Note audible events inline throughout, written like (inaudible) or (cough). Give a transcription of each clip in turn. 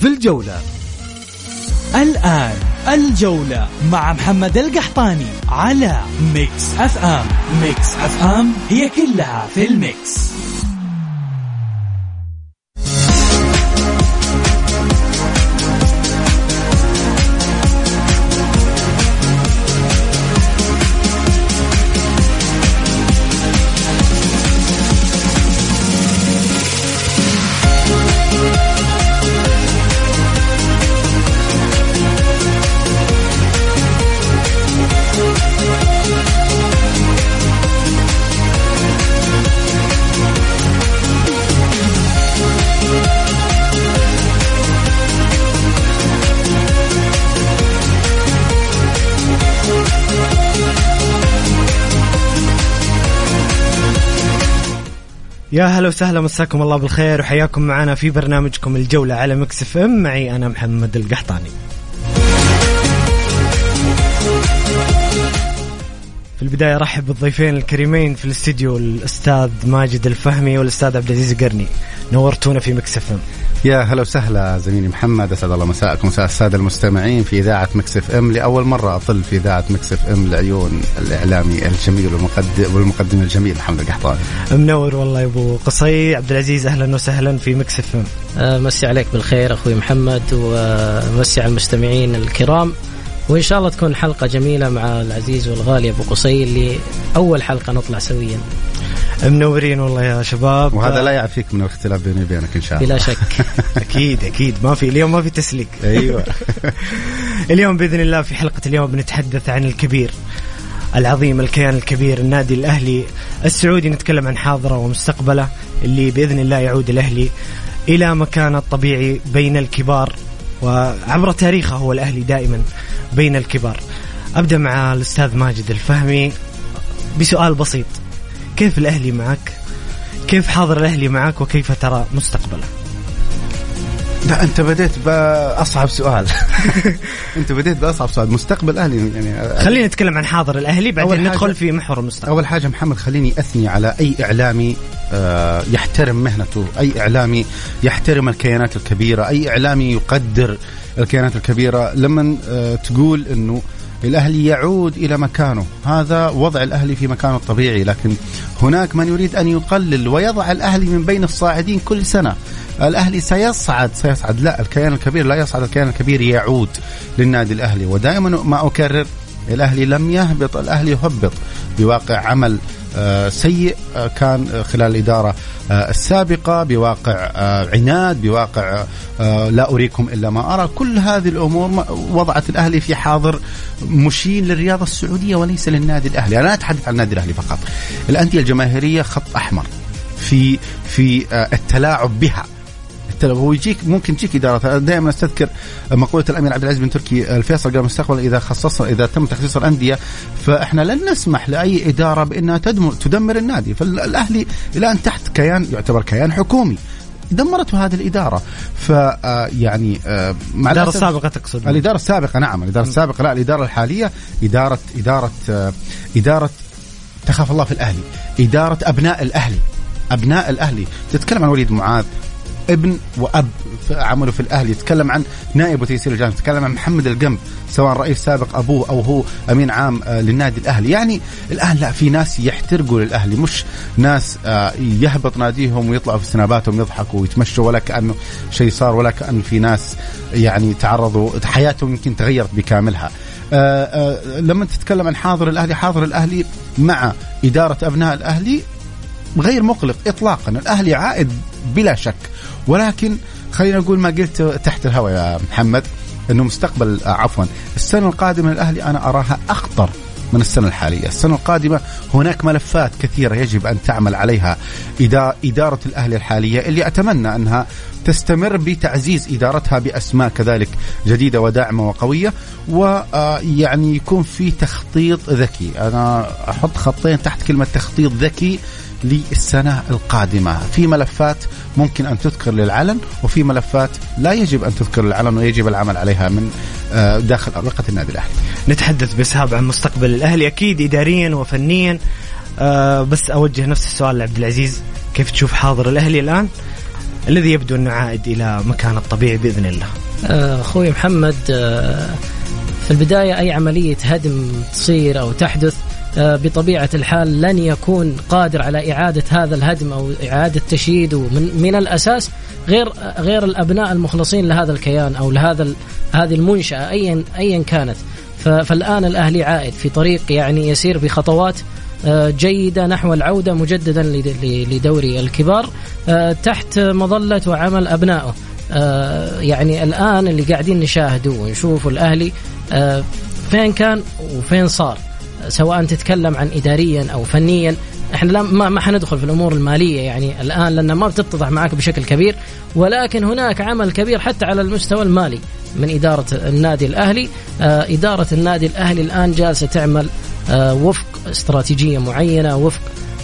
في الجولة. الآن الجولة مع محمد القحطاني على ميكس أف أم. ميكس أف أم هي كلها في ال mix. يا هلا وسهلا مساكم الله بالخير وحياكم معنا في برنامجكم الجولة على مكس اف ام. معي أنا محمد القحطاني. في البداية رحب بالضيفين الكريمين في الاستديو الأستاذ ماجد الفهمي والأستاذ عبد العزيز القرني نورتونا في مكس إف إم. يا هلا وسهلا زميلي محمد أسعد الله مساءكم مساء السادة المستمعين في إذاعة مكس إف إم. لأول مرة اطل في إذاعة مكس إف إم لعيون الإعلامي الجميل والمقدم والمقدم الجميل محمد القحطاني. منور والله يا أبو قصي. عبد العزيز أهلا وسهلا في مكس إف إم. آه، مسي عليك بالخير أخوي محمد ومسي على المستمعين الكرام. وإن شاء الله تكون حلقة جميلة مع العزيز والغالي أبو قصي اللي أول حلقة نطلع سويا. منورين والله يا شباب. وهذا لا يعفيك من الاختلاف بيني وبينك إن شاء الله. بلا شك. (laughs) أكيد أكيد. ما في اليوم ما في تسليك. أيوه. (laughs) اليوم بإذن الله في حلقة اليوم بنتحدث عن الكبير العظيم الكيان الكبير النادي الأهلي السعودي. نتكلم عن حاضره ومستقبله اللي بإذن الله يعود الأهلي إلى مكانه الطبيعي بين الكبار. وعبر تاريخه هو الأهلي دائما بين الكبار. أبدأ مع الأستاذ ماجد الفهمي بسؤال بسيط. كيف الأهلي معك؟ كيف حاضر الأهلي معك؟ وكيف ترى مستقبله؟ لا أنت بديت بأصعب سؤال. (laughs) أنت بديت بأصعب سؤال. مستقبل الاهلي يعني خلينا نتكلم عن حاضر الأهلي بعدين ندخل في محور المستقبل. أول حاجة محمد خليني أثني على أي إعلامي يحترم مهنته. أي إعلامي يحترم الكيانات الكبيرة. أي إعلامي يقدر الكيانات الكبيرة. لما تقول إنه الاهلي يعود إلى مكانه. هذا وضع الاهلي في مكانه الطبيعي لكن هناك من يريد أن يقلل ويضع الاهلي من بين الصاعدين كل سنة. الاهلي سيصعد سيصعد. لا الكيان الكبير لا يصعد الكيان الكبير يعود للنادي الأهلي. ودائما ما أكرر الأهلي لم يهبط الأهلي هبط بواقع عمل آه، سيء آه، كان آه، خلال الإدارة آه، السابقة بواقع عناد بواقع لا أريكم إلا ما أرى. كل هذه الأمور ما- وضعت الأهلي في حاضر مشين للرياضة السعودية وليس للنادي الأهلي. أنا لا أتحدث عن النادي الأهلي فقط. الأندية الجماهيرية خط أحمر في في التلاعب بها. التل- هو يجيك ممكن تجيك إدارة. دائما أستذكر مقولة الأمير عبد العزيز بن تركي الفيصل قال مستقبل إذا خصص إذا تم تخصيص الأندية فإحنا لن نسمح لأي إدارة بأنها تدمر تدمر النادي. فالأهلي الان تحت كيان يعتبر كيان حكومي دمرته هذه الإدارة. ف آه، يعني آه، مع الاداره السابقه تقصد. الإدارة السابقة نعم. الإدارة السابقة لا الإدارة الحالية اداره إدارة آه، إدارة تخاف الله في الأهلي. إدارة أبناء الأهلي. أبناء الأهلي. تتكلم عن وليد معاذ ابن وأب. عمله في الاهلي يتكلم عن نائب وتيسير الجامعة يتكلم عن محمد القنب سواء رئيس سابق أبوه أو هو أمين عام آه، للنادي الأهلي. يعني الان لا في ناس يحترقوا للأهلي مش ناس آه، يهبط ناديهم ويطلعوا في سناباتهم يضحكوا ويتمشوا ولا كأنه شيء صار ولا كأن في ناس يعني تعرضوا حياتهم يمكن تغيرت بكاملها. آه، آه، لما تتكلم عن حاضر الأهلي حاضر الأهلي مع إدارة أبناء الأهلي غير مقلق اطلاقا. الأهلي عائد بلا شك. ولكن خلينا نقول ما قلت تحت الهواء يا محمد إنه مستقبل آه، عفوا السنة القادمة للأهلي أنا أراها أخطر من السنة الحالية. السنة القادمة هناك ملفات كثيرة يجب أن تعمل عليها إدارة الأهلي الحالية اللي أتمنى أنها تستمر بتعزيز إدارتها بأسماء كذلك جديدة وداعمة وقوية ويعني يكون في تخطيط ذكي. أنا أحط خطين تحت كلمة تخطيط ذكي للسنة القادمة. في ملفات ممكن أن تذكر للعلن وفي ملفات لا يجب أن تذكر للعلن ويجب العمل عليها من آه، داخل أرقة النادي الأهلي. نتحدث بإسهاب عن مستقبل الأهلي. أكيد إداريا وفنيا أه بس أوجه نفس السؤال لعبد العزيز. كيف تشوف حاضر الأهلي الآن؟ الذي يبدو أنه عائد إلى مكانه الطبيعي بإذن الله. آه، أخوي محمد آه، في البداية أي عملية هدم تصير أو تحدث آه، بطبيعة الحال لن يكون قادر على إعادة هذا الهدم أو إعادة تشييده. من, من الأساس غير غير الأبناء المخلصين لهذا الكيان أو لهذا هذه المنشأة أيا أيا كانت. فالآن الأهلي عائد في طريق يعني يسير بخطوات آه، جيدة نحو العودة مجددا لدوري الكبار آه، تحت مظلة وعمل أبنائه. يعني الآن اللي قاعدين نشاهده ونشوف الأهلي فين كان وفين صار؟ سواء تتكلم عن اداريا أو فنيا إحنا ما, ما حندخل في الأمور المالية يعني الآن لأن ما بتتضح معك بشكل كبير ولكن هناك عمل كبير حتى على المستوى المالي من إدارة النادي الأهلي. آه إدارة النادي الأهلي الآن جالسة تعمل آه وفق استراتيجية معينة وفق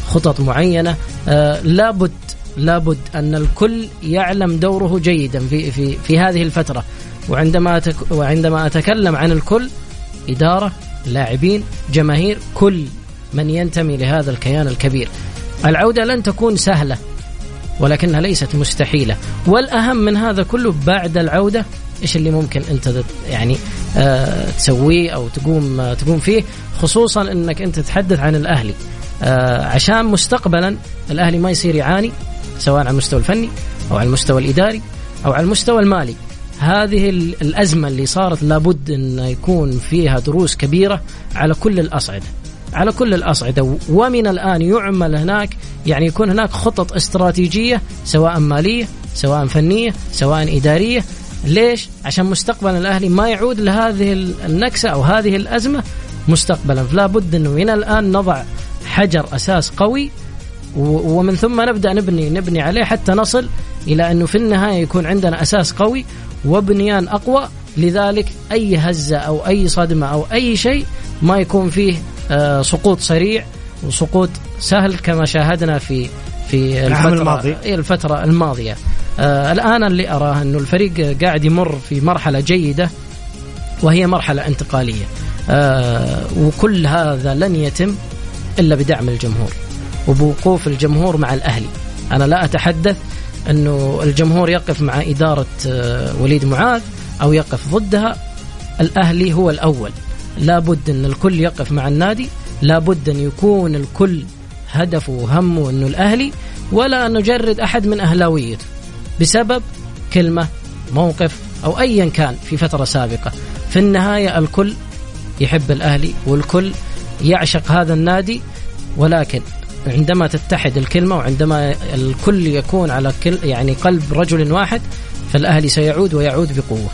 خطط معينة. آه لابد لابد أن الكل يعلم دوره جيدا في في في هذه الفترة. وعندما وعندما أتكلم عن الكل إدارة لاعبين جماهير كل من ينتمي لهذا الكيان الكبير. العودة لن تكون سهلة ولكنها ليست مستحيلة. والأهم من هذا كله بعد العودة إيش اللي ممكن أنت يعني آه تسويه أو تقوم آه تقوم فيه؟ خصوصا إنك أنت تتحدث عن الأهلي. آه عشان مستقبلا الأهلي ما يصير يعاني سواء على المستوى الفني أو على المستوى الإداري أو على المستوى المالي. هذه الأزمة اللي صارت لابد أن يكون فيها دروس كبيرة على كل الأصعدة. على كل الأصعدة. ومن الآن يعمل هناك يعني يكون هناك خطط استراتيجية سواء مالية سواء فنية سواء إدارية. ليش؟ عشان مستقبل الأهلي ما يعود لهذه النكسة أو هذه الأزمة مستقبلا. فلا بد أنه من الآن نضع حجر أساس قوي. ومن ثم نبدأ نبني نبني عليه حتى نصل إلى إنه في النهاية يكون عندنا أساس قوي. وبنيان أقوى لذلك أي هزه أو أي صدمة أو أي شيء ما يكون فيه آه، سقوط سريع وسقوط سهل كما شاهدنا في في الفترة الماضي. الفترة الماضية. آه الآن اللي أراه أنه الفريق قاعد يمر في مرحلة جيدة وهي مرحلة انتقالية. آه وكل هذا لن يتم إلا بدعم الجمهور وبوقوف الجمهور مع الأهلي. أنا لا أتحدث أنه الجمهور يقف مع إدارة آه، وليد معاذ أو يقف ضدها. الأهلي هو الأول. لابد أن الكل يقف مع النادي. لابد أن يكون الكل هدفه وهمه أنه الأهلي. ولا نجرد أحد من أهلاويته بسبب كلمة موقف أو أيا كان في فترة سابقة. في النهاية الكل يحب الأهلي والكل يعشق هذا النادي. ولكن عندما تتحد الكلمة وعندما الكل يكون على كل يعني قلب رجل واحد فالأهلي سيعود ويعود بقوة.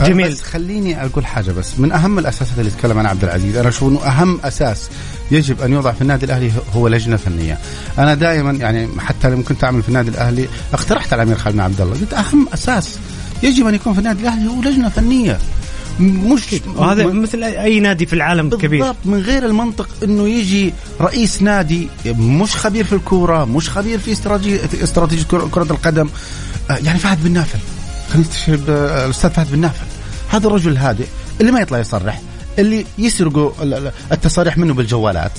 جميل. بس خليني أقول حاجة بس. من أهم الأساسات اللي تكلم عنها عبد العزيز أنا أشوف إنه أهم أساس يجب أن يوضع في النادي الأهلي هو لجنة فنية. أنا دائما يعني حتى لما كنت أعمل في النادي الأهلي اقترحت على الامير خالد بن عبد الله. قلت أهم أساس يجب أن يكون في النادي الأهلي هو لجنة فنية. مش وهذا مثل اي نادي في العالم بالضبط كبير. بالضبط من غير المنطق إنه يجي رئيس نادي مش خبير في الكورة مش خبير في استراتيجيه استراتيجية كره القدم. آه، يعني فهد بن نافل. خلينا نستشهد الأستاذ فهد بن نافل. هذا الرجل الهادئ اللي ما يطلع يصرح اللي يسرقوا التصاريح منه بالجوالات.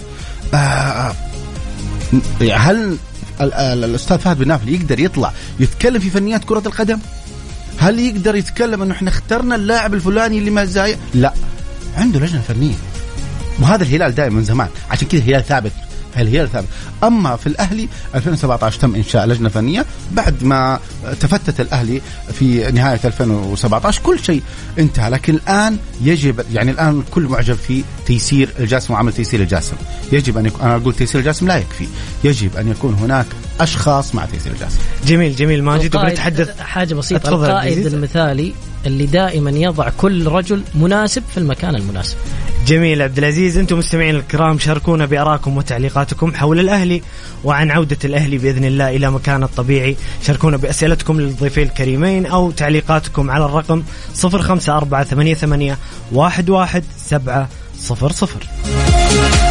آه، هل الأستاذ فهد بن نافل يقدر يطلع يتكلم في فنيات كرة القدم؟ هل يقدر يتكلم انه إحنا اخترنا اللاعب الفلاني اللي ما زاي؟ لا. عنده لجنة فنية. وهذا الهلال دائما من زمان. عشان كذا الهلال ثابت. الهلال ثابت. أما في الأهلي 2017 تم إنشاء لجنة فنية. بعد ما تفتت الأهلي في نهاية 2017 كل شيء انتهى. لكن الآن يجب يعني الآن الكل معجب في تيسير الجاسم وعمل تيسير الجاسم يجب أن يكون أنا أقول تيسير الجاسم لا يكفي. يجب أن يكون هناك أشخاص مع تيسير الجاسم جميل جميل. ماجد وبنتحدث حاجة بسيطة. القائد المثالي اللي دائما يضع كل رجل مناسب في المكان المناسب. جميل عبد العزيز أنتم مستمعين الكرام شاركونا بارائكم وتعليقاتكم حول الأهلي وعن عودة الأهلي بإذن الله إلى مكانه الطبيعي. شاركونا بأسئلتكم للضيفين الكريمين أو تعليقاتكم على الرقم 05488 11700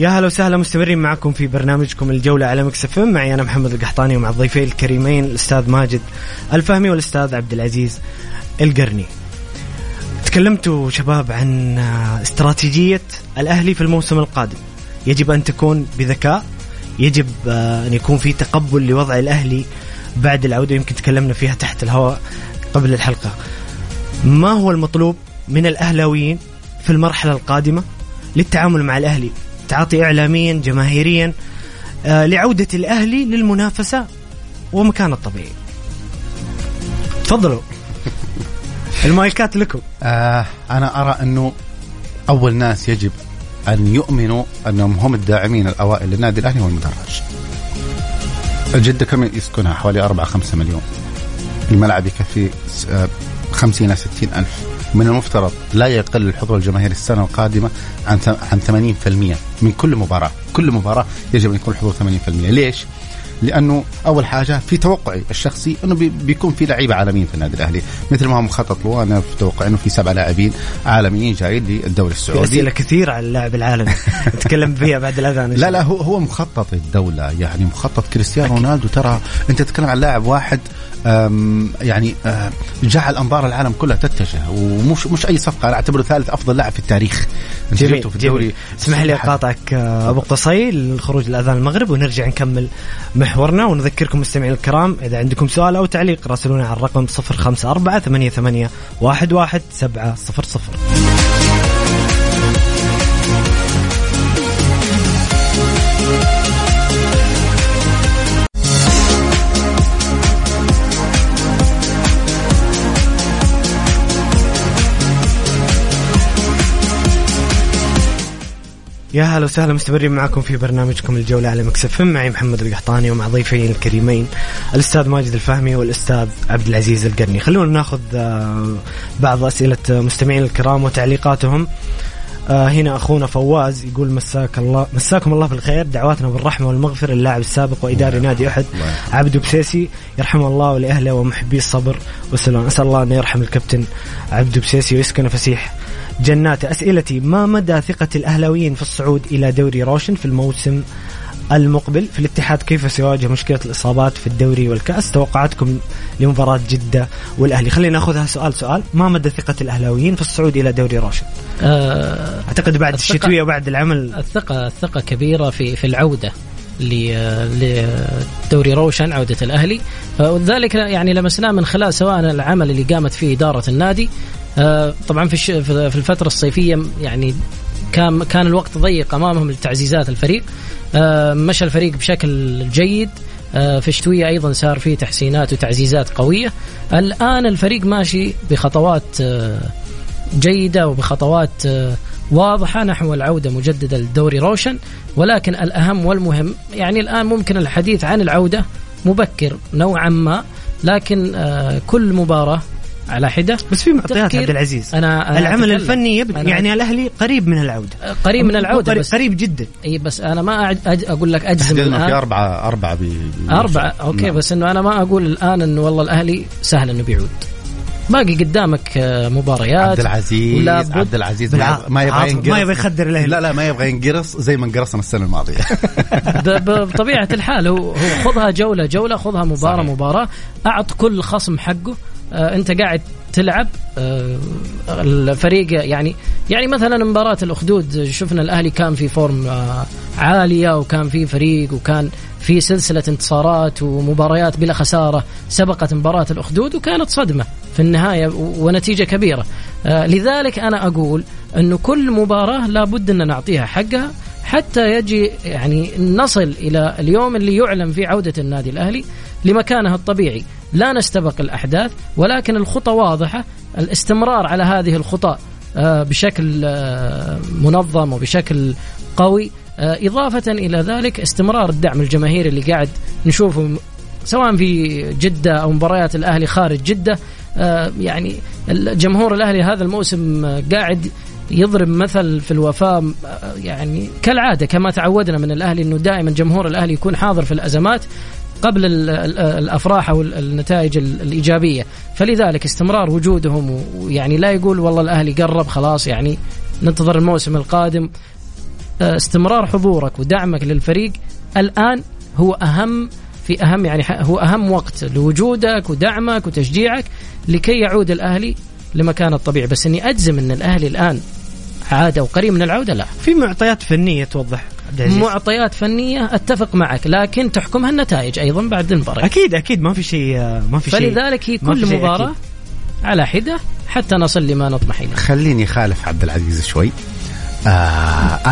يا هلا وسهلا مستمرين معكم في برنامجكم الجولة على مكس معي أنا محمد القحطاني ومع الضيفين الكريمين الأستاذ ماجد الفهمي والأستاذ عبد العزيز القرني. تكلمتوا شباب عن استراتيجية الأهلي في الموسم القادم. يجب أن تكون بذكاء يجب أن يكون في تقبل لوضع الأهلي بعد العودة. يمكن تكلمنا فيها تحت الهواء قبل الحلقة. ما هو المطلوب من الأهلاويين في المرحلة القادمة للتعامل مع الأهلي تعاطي إعلاميا جماهيريا آه لعودة الأهلي للمنافسة ومكانه الطبيعي. تفضلوا. (laughs) المايكات لكم. آه أنا أرى أنه أول ناس يجب أن يؤمنوا أنهم هم الداعمين الأوائل للنادي الأهلي هو المدرج جدة كم يسكنها؟ حوالي 4 5 مليون. الملعب يكفي 50 إلى 60 ألف. من المفترض لا يقل الحضور الجماهيري السنة القادمة عن عن 80% من كل مباراة، كل مباراة يجب أن يكون الحضور 80%، ليش؟ لأنه أول حاجة في توقعي الشخصي أنه بيكون في لعيبة عالميين في النادي الأهلي. مثل ما هو مخطط له أنا في توقعي إنه في سبع لاعبين عالميين جايين للدوري السعودي. أسئلة كثير على اللاعب العالمي. (laughs) نتكلم فيها بعد الأذان لا لا هو هو مخطط الدولة يعني مخطط كريستيانو رونالدو. ترى أنت تتكلم عن لاعب واحد يعني جعل أنظار العالم كلها تتجه ومش مش أي صفقة أنا أعتبره ثالث أفضل لاعب في التاريخ. جميل في الدوري؟ اسمح لي أقاطعك آه، أبو قصي للخروج الاذان المغرب ونرجع نكمل محورنا ونذكركم مستمعين الكرام إذا عندكم سؤال أو تعليق راسلونا على الرقم 054 88 11700 يا هلا وسهلا مستمرين معكم في برنامجكم الجولة على مكسف معي محمد القحطاني ومع ضيفي الكريمين الأستاذ ماجد الفهمي والأستاذ عبد العزيز القرني. خلونا ناخذ آه، بعض أسئلة مستمعين الكرام وتعليقاتهم. آه هنا أخونا فواز يقول مساك الله مساكم الله بالخير. دعواتنا بالرحمة والمغفرة للاعب السابق وإداري نادي أحد عبدو بسيسي. يرحمه الله ولأهله ومحبي الصبر والسلام. أسأل الله أن يرحم الكابتن عبدو بسيسي ويسكن فسيح جنات أسئلتي. ما مدى ثقة الأهلاويين في الصعود إلى دوري روشن في الموسم المقبل؟ في الاتحاد كيف سيواجه مشكلة الإصابات في الدوري والكأس؟ توقعاتكم لمباراة جدة والأهلي. خلينا ناخذها سؤال سؤال. ما مدى ثقة الأهلاويين في الصعود إلى دوري روشن؟ أه أعتقد بعد الشتوية وبعد العمل. الثقة الثقة كبيرة في في العودة لدوري روشن عودة الأهلي. وذلك يعني لمسناه من خلال سواء العمل اللي قامت فيه إدارة النادي طبعا في في الفترة الصيفية يعني كان كان الوقت ضيق أمامهم لتعزيزات الفريق. آه، مشى الفريق بشكل جيد. آه، في الشتوية أيضا صار فيه تحسينات وتعزيزات قوية. الآن الفريق ماشي بخطوات جيدة وبخطوات واضحة نحو العودة مجددا للدوري روشن. ولكن الأهم والمهم يعني الآن ممكن الحديث عن العودة مبكر نوعا ما. لكن كل مباراة على حدة. بس في معطيات عبد العزيز. أنا, أنا العمل الفني يبدو يعني الاهلي قريب من العودة. قريب من العودة قريب, بس. قريب جدا. إي بس أنا ما أج... أقول لك أجزم الآن. في اربعه أربعة بي... أربعة. okay نعم. بس إنه أنا ما أقول الآن إنه والله الأهلي سهل إنه بيعود. باقي قدامك آه، مباريات. عبد العزيز عبد العزيز ما- ما يبغى ينقرص. ما يبغى يخدر الأهلي. لا لا ما يبغى ينقرص زي ما انقرصنا السنة الماضية. (laughs) بطبيعة الحال هو هو خذها جوله جولة خذها مباراه صحيح. مباراة. أعط كل خصم حقه. انت قاعد تلعب آه الفريق يعني يعني مثلا مباراة الأخدود شفنا الأهلي كان في فورم آه عالية وكان في فريق وكان في سلسلة انتصارات ومباريات بلا خسارة سبقت مباراة الأخدود وكانت صدمة في النهاية و- ونتيجة كبيرة. آه لذلك أنا أقول إنه كل مباراة لابد إن نعطيها حقها حتى يجي يعني نصل إلى اليوم اللي يعلن فيه عودة النادي الأهلي لمكانه الطبيعي، لا نستبق الأحداث ولكن الخطى واضحة، الاستمرار على هذه الخطى آه، بشكل آه، منظم وبشكل قوي، آه، إضافة إلى ذلك استمرار الدعم الجماهيري اللي قاعد نشوفه سواء في جدة أو مباريات الأهلي خارج آه، يعني الجمهور الأهلي هذا الموسم قاعد يضرب مثل في الوفاء آه، يعني كالعادة كما تعودنا من الأهلي إنه دائما جمهور الأهلي يكون حاضر في الأزمات. قبل ال- ال- الأفراح أو ال- النتائج ال- الإيجابية. فلذلك استمرار وجودهم ويعني لا يقول والله الاهلي قرب خلاص يعني ننتظر الموسم القادم. آه، استمرار حضورك ودعمك للفريق الآن هو أهم في أهم يعني هو أهم وقت لوجودك ودعمك وتشجيعك لكي يعود الأهلي لمكانه الطبيعي. بس إني أجزم إن الأهلي الآن عاد أو قريب من العودة لا. في معطيات فنية توضح عبد العزيز؟ معطيات فنية أتفق معك لكن تحكمها النتائج أيضا بعد المباراة. أكيد أكيد. ما في شيء ما في شيء. فلذلك هي كل أكيد. على حدة حتى نصل لما نطمح إليه. خليني خالف عبد العزيز شوي. آه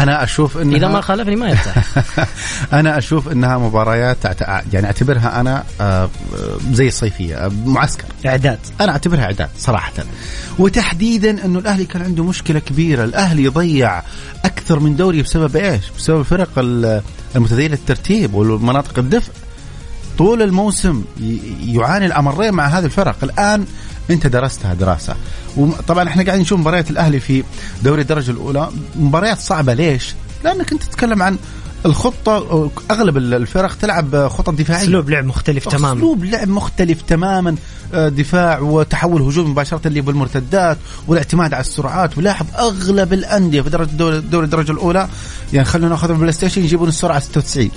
أنا أشوف إنها إذا ما خالفني ما يرتاح (laughs) أنا أشوف إنها مباريات يعني أعتبرها أنا آه، زي الصيفية آه، معسكر. إعداد. أنا أعتبرها إعداد صراحة. وتحديدا إنه الأهلي كان عنده مشكلة كبيرة. الأهلي ضيع أكثر من دوري بسبب إيش؟ بسبب الفرق ال- المتذيلة الترتيب والمناطق الدفء. طول الموسم يعاني الأمرين مع هذه الفرق. الآن انت درستها دراسه وطبعا إحنا قاعدين نشوف مباريات الأهلي في دوري الدرجة الأولى. مباريات صعبة ليش؟ لأنك انت تتكلم عن الخطة أغلب الفرق تلعب خطط دفاعية. أسلوب لعب مختلف تماما. اسلوب لعب مختلف تماما. آه، دفاع وتحول هجوم مباشرة اللي بالمرتدات والاعتماد على السرعات. ولاحظ أغلب الأندية في درجة دوري الدرجة الأولى. يعني خلونا نأخذ البلاي ستيشن يجيبون السرعة 96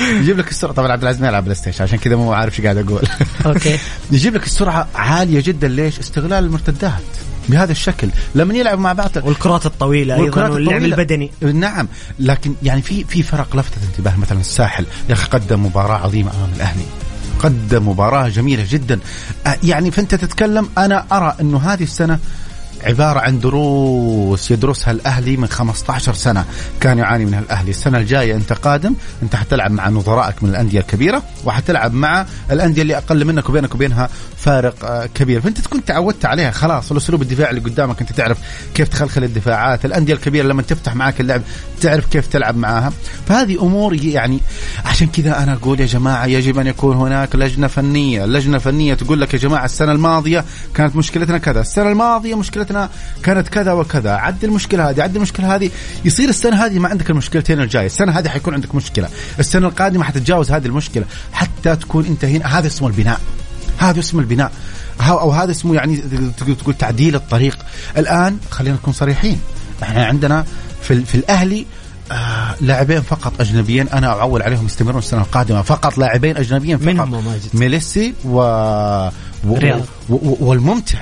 (laughs) يجيب لك السرعة. طبعا عبد العزيز ما يلعب بلاي ستيشن عشان كذا مو عارف إيش قاعد أقول. أوكي. (laughs) يجيب لك السرعة عالية جدا. ليش؟ استغلال المرتدات. بهذا الشكل. لما يلعبوا مع بعض والكرات الطويلة أيضا والكرات واللعب الطويلة. البدني. نعم. لكن يعني في في فرق لفتت انتباه. مثلا الساحل يا أخي قدم مباراة عظيمة أمام الأهلي. قدم مباراة جميلة جدا. يعني فأنت تتكلم أنا أرى أنه هذه السنة عبارة عن دروس يدرسها الأهلي من 15 سنة. كان يعاني منها الأهلي. السنة الجاية أنت قادم. أنت حتلعب مع نظرائك من الأندية الكبيرة وحتلعب مع الأندية اللي أقل منك وبينك وبينها فارق آه، كبير. فأنت تكون تعودت عليها. خلاص الأسلوب الدفاعي اللي قدامك أنت تعرف كيف تخلخل الدفاعات. الأندية الكبيرة لما تفتح معك اللعب تعرف كيف تلعب معاها. فهذه أمور يعني عشان كذا أنا أقول يا جماعة يجب أن يكون هناك لجنة فنية. لجنة فنية تقول لك يا جماعة السنة الماضية كانت مشكلتنا كذا. السنة الماضية مشكلتنا كانت كذا وكذا. عد المشكلة هذه عد المشكلة هذه. يصير السنة هذه ما عندك المشكلتين الجاية. السنة هذه حيكون عندك مشكلة. السنة القادمة حتتجاوز هذه المشكلة. حتى تكون أنت هنا. هذا اسمه البناء. هذا اسمه البناء. أو هذا اسمه يعني تقول تعديل الطريق. الآن خلينا نكون صريحين. إحنا عندنا في, في الأهلي آه لاعبين فقط أجنبيين. أنا أعول عليهم يستمرون السنة القادمة. فقط لاعبين أجنبيين فقط. من هم؟ ميليسي و... و... رياض. و... و... والممتع.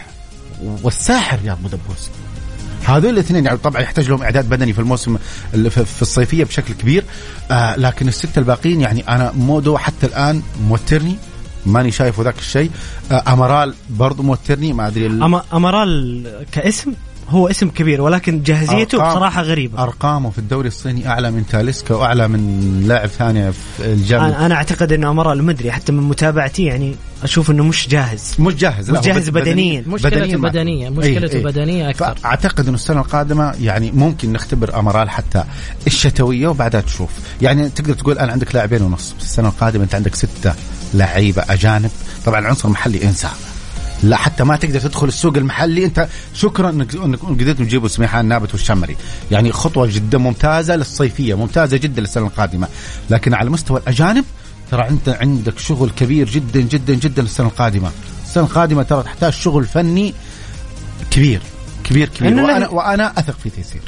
والساحر رياض بودبوس هذول الاثنين يعني طبعا يحتاج لهم إعداد بدني في الموسم ال- في في الصيفية بشكل كبير. آه لكن السته الباقيين يعني أنا مودو حتى الآن موترني ماني شايف ذاك الشيء. آه أمارال برضو موترني ما أدري ال- أما أمارال كاسم؟ هو اسم كبير ولكن جاهزيته أرقام- بصراحة غريبة. أرقامه في الدوري الصيني أعلى من تاليسكا وأعلى من لاعب ثاني في الجامعة أنا أنا أعتقد انه امارال مدري حتى من متابعتي يعني أشوف إنه مش جاهز. مش جاهز لا مش جاهز بد- بدنياً. مشكلته ما- بدنية مشكلته إيه، إيه. بدنية أكثر. فأعتقد إنه السنة القادمة يعني ممكن نختبر امارال حتى الشتوية وبعدها تشوف. يعني تقدر تقول الان عندك لاعبين ونص بس السنة القادمة أنت عندك ستة لعيبة أجانب. طبعا العنصر المحلي انسى لا حتى ما تقدر تدخل السوق المحلي. انت شكرا انك انك قدرتوا تجيبوا سميحان نابت والشمري. يعني خطوة جدا ممتازة للصيفية ممتازة جدا للسنة القادمة. لكن على مستوى الأجانب ترى انت عندك شغل كبير جدا جدا جدا للسنة القادمة. السنة القادمة ترى تحتاج شغل فني كبير كبير كبير. وأنا له- وأنا أثق في تيسير.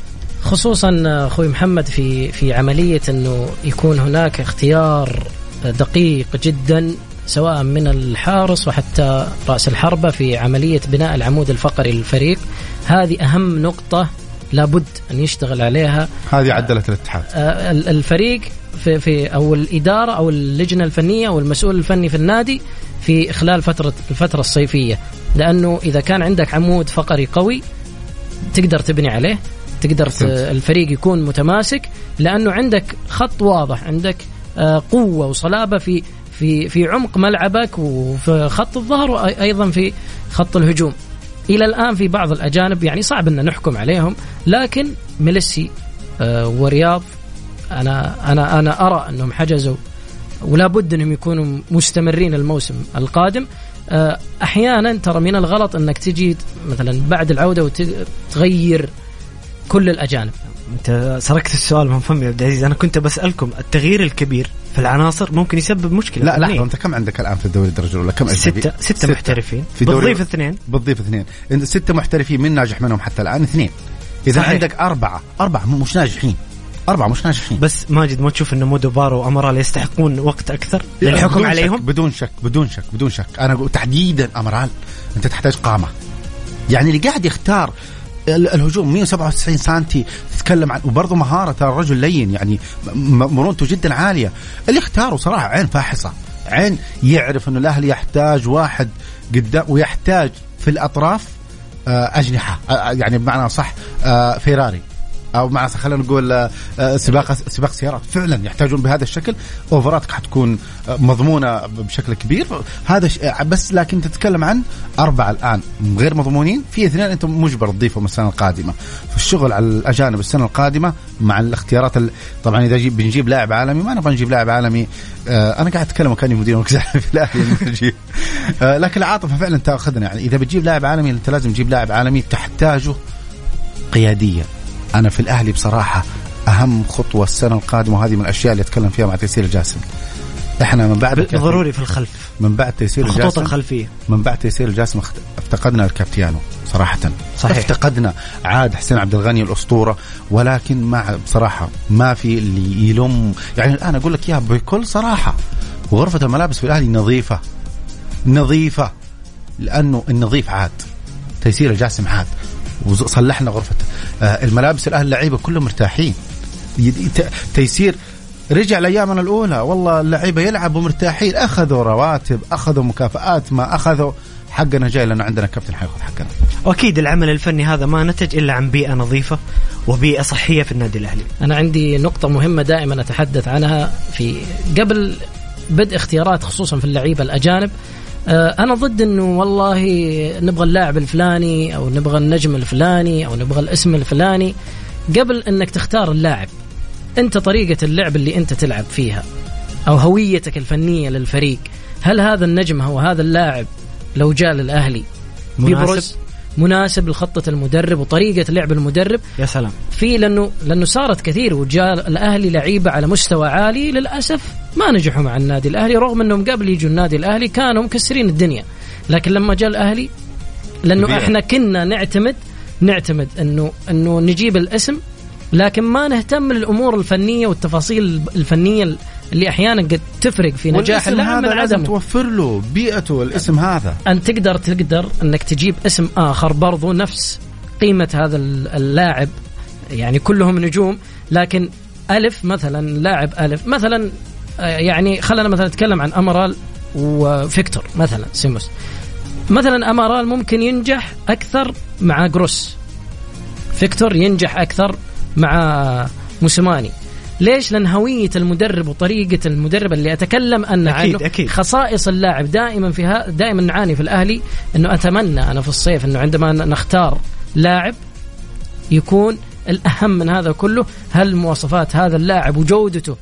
خصوصا أخوي محمد في في عملية إنه يكون هناك اختيار دقيق جدا سواء من الحارس وحتى رأس الحربة في عملية بناء العمود الفقري للفريق. هذه أهم نقطة لابد أن يشتغل عليها. هذه عدلت الاتحاد. آه، ال- الفريق في, في أو الإدارة أو اللجنة الفنية أو المسؤول الفني في النادي في خلال فتره الفترة الصيفية. لأنه إذا كان عندك عمود فقري قوي تقدر تبني عليه تقدر. الفريق يكون متماسك. لأنه عندك خط واضح عندك آه، قوة وصلابة في في في عمق ملعبك وفي خط الظهر وأيضا في خط الهجوم. إلى الآن في بعض الأجانب يعني صعب إن نحكم عليهم لكن ميليسي آه، ورياض أنا أنا أنا أرى أنهم حجزوا ولا بد أنهم يكونوا مستمرين الموسم القادم. آه، أحيانا ترى من الغلط إنك تجي مثلا بعد العودة وتغير كل الأجانب. أنت سرقت السؤال من فمي يا عبد العزيز. أنا كنت بسألكم التغيير الكبير في العناصر ممكن يسبب مشكلة لا. لحظة أنت كم عندك الآن في الدوري الدرجة الأولى؟ كم اجنبي؟ ستة ستة محترفين. في دوري- بتضيف اثنين. بتضيف اثنين. انت ستة محترفين من ناجح منهم حتى الآن اثنين. إذا صحيح. عندك أربعة أربعة مو- مش ناجحين. أربعة مش ناجحين. بس ماجد ما تشوف إن مودو بارو وامرال يستحقون وقت أكثر بدون الحكم عليهم؟ بدون شك بدون شك بدون شك. أنا أقول تحديدا امرال أنت تحتاج قامه. يعني اللي قاعد يختار الهجوم. 197 سنتي تتكلم عن وبرضه مهارة ترى الرجل لين يعني مرونته جدا عالية. اللي اختاره صراحة عين فاحصة. عين يعرف إنه الأهلي يحتاج واحد قدام ويحتاج في الأطراف آه، أجنحة آه، يعني بمعنى صح آه، فيراري. أو صح خلينا نقول آه، آه، سباق سباق سيارات. فعلا يحتاجون بهذا الشكل. اوفراتك حتكون آه، مضمونة بشكل كبير. هذا بس لكن تتكلم عن أربعة الآن غير مضمونين. في اثنين انت مجبر تضيفهم السنة القادمة. فالشغل على الأجانب السنة القادمة مع الاختيارات ال... طبعا إذا جيب بنجيب لاعب عالمي ما نبغى نجيب لاعب عالمي. أنا قاعد أتكلم وكأني مدير مركز (laughs) في الأهلي. لكن العاطفة فعلا تأخذنا. يعني إذا بتجيب لاعب عالمي أنت لازم تجيب لاعب عالمي تحتاجه قياديه أنا في الأهلي بصراحة أهم خطوة السنة القادمة وهذه من الأشياء اللي أتكلم فيها مع تيسير الجاسم إحنا من بعد ضروري في الخلف. من بعد تيسير الخطوط الجاسم الخلفية. من بعد تيسير الجاسم افتقدنا الكابتيانو صراحة. صحيح. افتقدنا عاد حسين عبد الغني الأسطورة ولكن مع بصراحة ما في اللي يلوم يعني الآن أقول لك إياها بكل صراحة غرفة الملابس في الأهلي نظيفة. نظيفة. لأنه النظيف عاد. تيسير الجاسم عاد. وصلحنا غرفة. آه، الملابس الأهلي اللعيبة كلهم مرتاحين. تيسير رجع لايامنا الأولى. والله اللعيبة يلعبوا مرتاحين. أخذوا رواتب أخذوا مكافآت ما أخذوا. حقنا جاي لأنه عندنا كابتن حياخذ حقنا. واكيد العمل الفني هذا ما نتج إلا عن بيئة نظيفة وبيئة صحية في النادي الأهلي. أنا عندي نقطة مهمة دائما أتحدث عنها في قبل بدء اختيارات خصوصا في اللعيبة الأجانب. أنا ضد إنه والله نبغى اللاعب الفلاني أو نبغى النجم الفلاني أو نبغى الاسم الفلاني قبل إنك تختار اللاعب. أنت طريقة اللعب اللي أنت تلعب فيها أو هويتك الفنية للفريق. هل هذا النجم أو هذا اللاعب لو جاء للأهلي مناسب؟ بيبرز مناسب لخطة المدرب وطريقة لعب المدرب؟ يا سلام. في لأنه لأنه صارت كثير وجاء الأهلي لعيبة على مستوى عالي للأسف. ما نجحوا مع النادي الأهلي رغم إنهم قبل يجوا النادي الأهلي كانوا مكسرين الدنيا. لكن لما جاء الأهلي لأنه طبيعي. إحنا كنا نعتمد نعتمد إنه إنه نجيب الاسم لكن ما نهتم للأمور الفنية والتفاصيل الفنية اللي أحيانا قد تفرق في نجاح اللاعب من عدمه. توفر له بيئته الاسم هذا. أن تقدر تقدر إنك تجيب اسم آخر برضو نفس قيمة هذا اللاعب يعني كلهم نجوم لكن ألف مثلا لاعب ألف مثلا يعني خلينا مثلا نتكلم عن أمرال وفيكتور مثلا سيموس مثلا امارال ممكن ينجح أكثر مع جروس فيكتور ينجح أكثر مع موسيماني ليش؟ لأن هوية المدرب وطريقة المدرب اللي أتكلم أن أكيد، عنه أكيد. خصائص اللاعب دائما فيها دائما نعاني في الأهلي إنه أتمنى أنا في الصيف إنه عندما نختار لاعب يكون الأهم من هذا كله هل مواصفات هذا اللاعب وجودته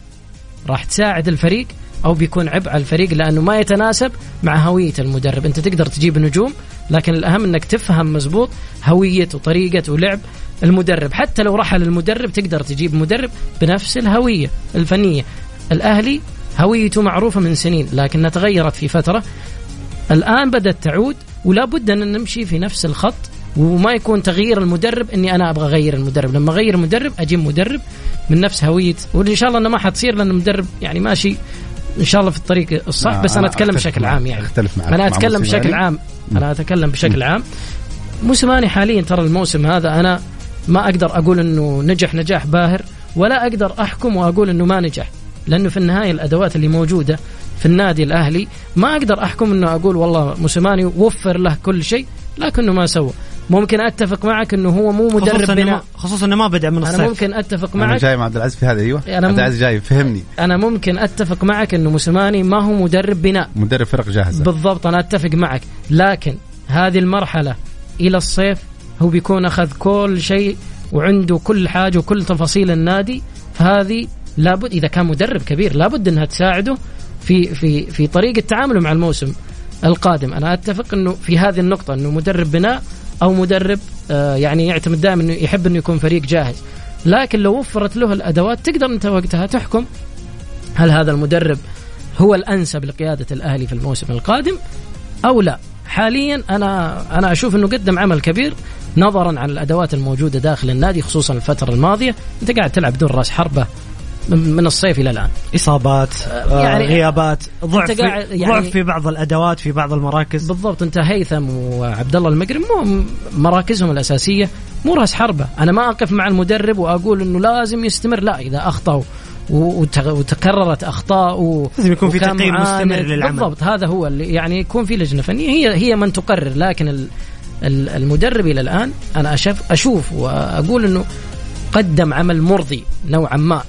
راح تساعد الفريق أو بيكون عبء على الفريق لأنه ما يتناسب مع هوية المدرب. أنت تقدر تجيب نجوم لكن الأهم إنك تفهم مزبوط هوية وطريقة ولعب المدرب. حتى لو رحل المدرب تقدر تجيب مدرب بنفس الهوية الفنية. الأهلي هويته معروفة من سنين لكنها تغيرت في فترة. الآن بدأت تعود ولا بد أن نمشي في نفس الخط. وما يكون تغيير المدرب إني أنا أبغى أغير المدرب. لما أغير المدرب أجيب مدرب من نفس هوية. وان شاء الله إنه ما حتصير لأن المدرب يعني ماشي إن شاء الله في الطريق الصح بس أنا أتكلم بشكل. عام يعني. أختلف معك. أنا أتكلم. بشكل عام. أنا أتكلم بشكل عام. موسيماني حاليا ترى الموسم هذا أنا ما أقدر أقول إنه نجح نجاح باهر ولا أقدر أحكم وأقول إنه ما نجح. لأنه في النهاية الأدوات اللي موجودة في النادي الأهلي ما أقدر أحكم إنه أقول والله موسيماني وفر له كل شيء لكنه ما سوى. ممكن أتفق معك إنه هو مو مدرب خصوصا بناء. ما- خصوصا إنه ما بدأ من أنا الصيف ممكن أتفق أنا معك. جاي مع عبد العزيز في هذا أيوه. أنا م- عبد العزيز جاي فهمني. أنا ممكن أتفق معك إنه موسيماني ما هو مدرب بناء. مدرب فرق جاهزة. بالضبط أنا أتفق معك. لكن هذه المرحلة إلى الصيف هو بيكون أخذ كل شيء وعنده كل حاجة وكل تفاصيل النادي. فهذه لابد إذا كان مدرب كبير لابد إنها تساعده في في في طريقة تعامله مع الموسم القادم. أنا أتفق إنه في هذه النقطة إنه مدرب بناء أو مدرب آه يعني يعتمد دائما إنه يحب إنه يكون فريق جاهز. لكن لو وفرت له الأدوات تقدر أنت وقتها تحكم هل هذا المدرب هو الأنسب لقيادة الأهلي في الموسم القادم أو لا. حاليا أنا أنا أشوف إنه قدم عمل كبير نظرا عن الأدوات الموجودة داخل النادي خصوصا الفترة الماضية. أنت قاعد تلعب دور رأس حربة. من الصيف إلى الآن. إصابات آه يعني غيابات ضعف يعني- ضعف في بعض الأدوات في بعض المراكز. بالضبط أنت هيثم وعبد الله المقرم مو مراكزهم الأساسية مو راس حربة. أنا ما أقف مع المدرب وأقول إنه لازم يستمر. لا إذا أخطأوا وت- وتكررت أخطاء لازم يكون في تقييم. مستمر للعمل. بالضبط هذا هو اللي يعني يكون في لجنة فنية. هي هي من تقرر لكن ال- ال- المدرب إلى الآن أنا أشوف أشوف وأقول إنه قدم عمل مرضي نوعا ما.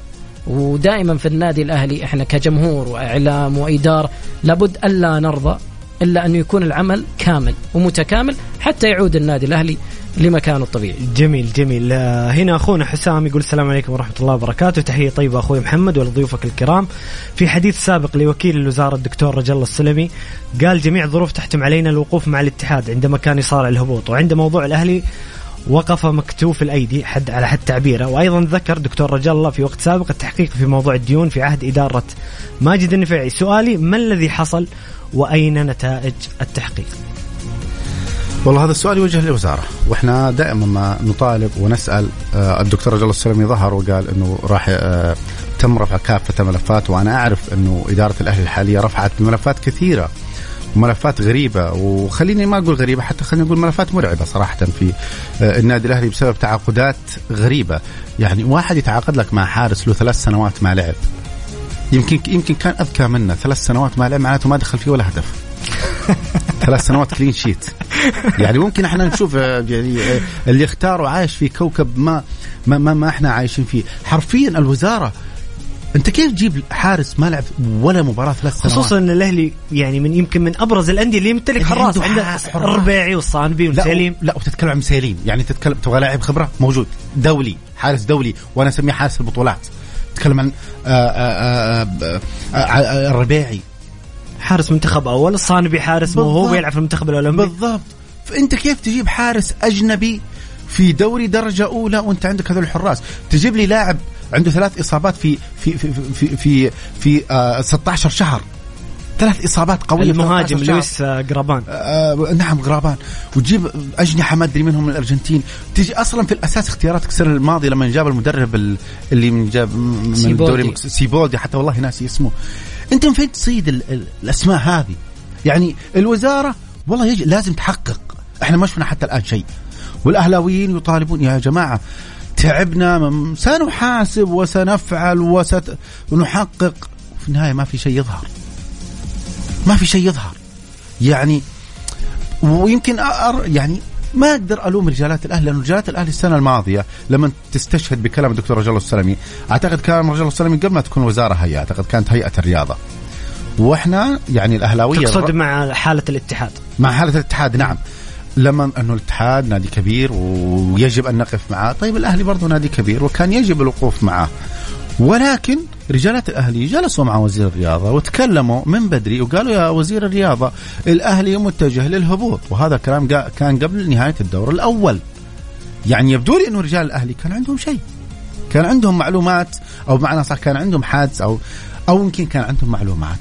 ودائما في النادي الأهلي إحنا كجمهور وإعلام وإدارة لابد ألا نرضى إلا انه يكون العمل كامل ومتكامل حتى يعود النادي الأهلي لمكانه الطبيعي. جميل جميل. آه، هنا أخونا حسام يقول السلام عليكم ورحمة الله وبركاته. تحية طيبة أخوي محمد ولضيوفك الكرام. في حديث سابق لوكيل الوزارة الدكتور رجل الله السلمي قال جميع الظروف تحتم علينا الوقوف مع الاتحاد عندما كان يصارع الهبوط وعند موضوع الأهلي وقف مكتوف الأيدي حد على حد تعبيره. وأيضا ذكر دكتور رجل الله في وقت سابق التحقيق في موضوع الديون في عهد إدارة ماجد النفيعي سؤالي ما الذي حصل وأين نتائج التحقيق؟ والله هذا السؤال يوجه للوزارة. وإحنا دائما ما نطالب ونسأل آه، الدكتور رجل الله السلمي ظهر وقال إنه راح آه، تم رفع كافة الملفات. وأنا أعرف إنه إدارة الأهلي الحالية رفعت ملفات كثيرة. وملفات غريبة وخليني ما أقول غريبة حتى خليني أقول ملفات مرعبة صراحة في آه، النادي الأهلي بسبب تعاقدات غريبة. يعني واحد يتعاقد لك مع حارس له ثلاث سنوات ما لعب. يمكن يمكن كان أذكى منا ثلاث سنوات ما لعب معناته ما دخل فيه ولا هدف. (laughs) ثلاث سنوات كلين شيت يعني ممكن إحنا نشوف آه، يعني آه، اللي اختاره عايش في كوكب ما ما ما, ما إحنا عايشين فيه. حرفيا الوزارة انت كيف تجيب حارس ما لعب ولا مباراة ثلاث سنوات؟ خصوصا إن الأهلي يعني من يمكن من أبرز الأندية اللي يمتلك اللي حراس عنده. الربيعي والصانبي لا وسليم لا وتتكلم عن مسيلين يعني تتكلم تبغى لاعب خبرة؟ موجود. دولي حارس دولي وأنا أسميه حارس البطولات. تتكلم عن آه، آه، آه، الربيعي حارس منتخب أول الصانبي حارس موهوب بالضبط. يلعب في المنتخب الأولمبي. بالضبط. فأنت كيف تجيب حارس أجنبي في دوري درجة أولى وأنت عندك هذول الحراس؟ تجيب لي لاعب عنده ثلاث إصابات في في في في في, في آه 16 شهر. ثلاث إصابات قوية المهاجم 16 شهر. لويس آه، قرابان آه نعم غرابان. وتجيب أجنحة ما أدري منهم من الأرجنتين. تجي أصلا في الأساس اختياراتك السنة الماضية لما جاب المدرب ال- اللي من جاب من. الدوري سيبولدي حتى والله ناسي اسمه. أنت من فين تصيد ال- ال- الأسماء هذه؟ يعني الوزارة والله يجي لازم تحقق. إحنا ما شفنا حتى الآن شيء. والأهلاويين يطالبون يا جماعة تعبنا سنحاسب وسنفعل وست... ونحقق. في النهاية ما في شيء يظهر. ما في شيء يظهر. يعني ويمكن أر يعني ما أقدر ألوم رجالات الاهلي لأنه رجالات الاهلي السنة الماضية لما تستشهد بكلام الدكتور رجل الله السلمي أعتقد كان رجل الله السلمي قبل ما تكون وزارة هي أعتقد كانت هيئة الرياضة. وإحنا يعني الأهلاوية تقصد مع حالة الاتحاد. مع حالة الاتحاد نعم. لما أنه الاتحاد نادي كبير ويجب أن نقف معاه طيب الأهلي برضه نادي كبير وكان يجب الوقوف معاه ولكن رجالات الأهلي جلسوا مع وزير الرياضة وتكلموا من بدري وقالوا يا وزير الرياضة الأهلي متجه للهبوط. وهذا كلام جا- كان قبل نهاية الدور الأول. يعني يبدو لي إنه رجال الأهلي كان عندهم شيء. كان عندهم معلومات أو بمعنى صح كان عندهم حادث أو أو يمكن كان عندهم معلومات.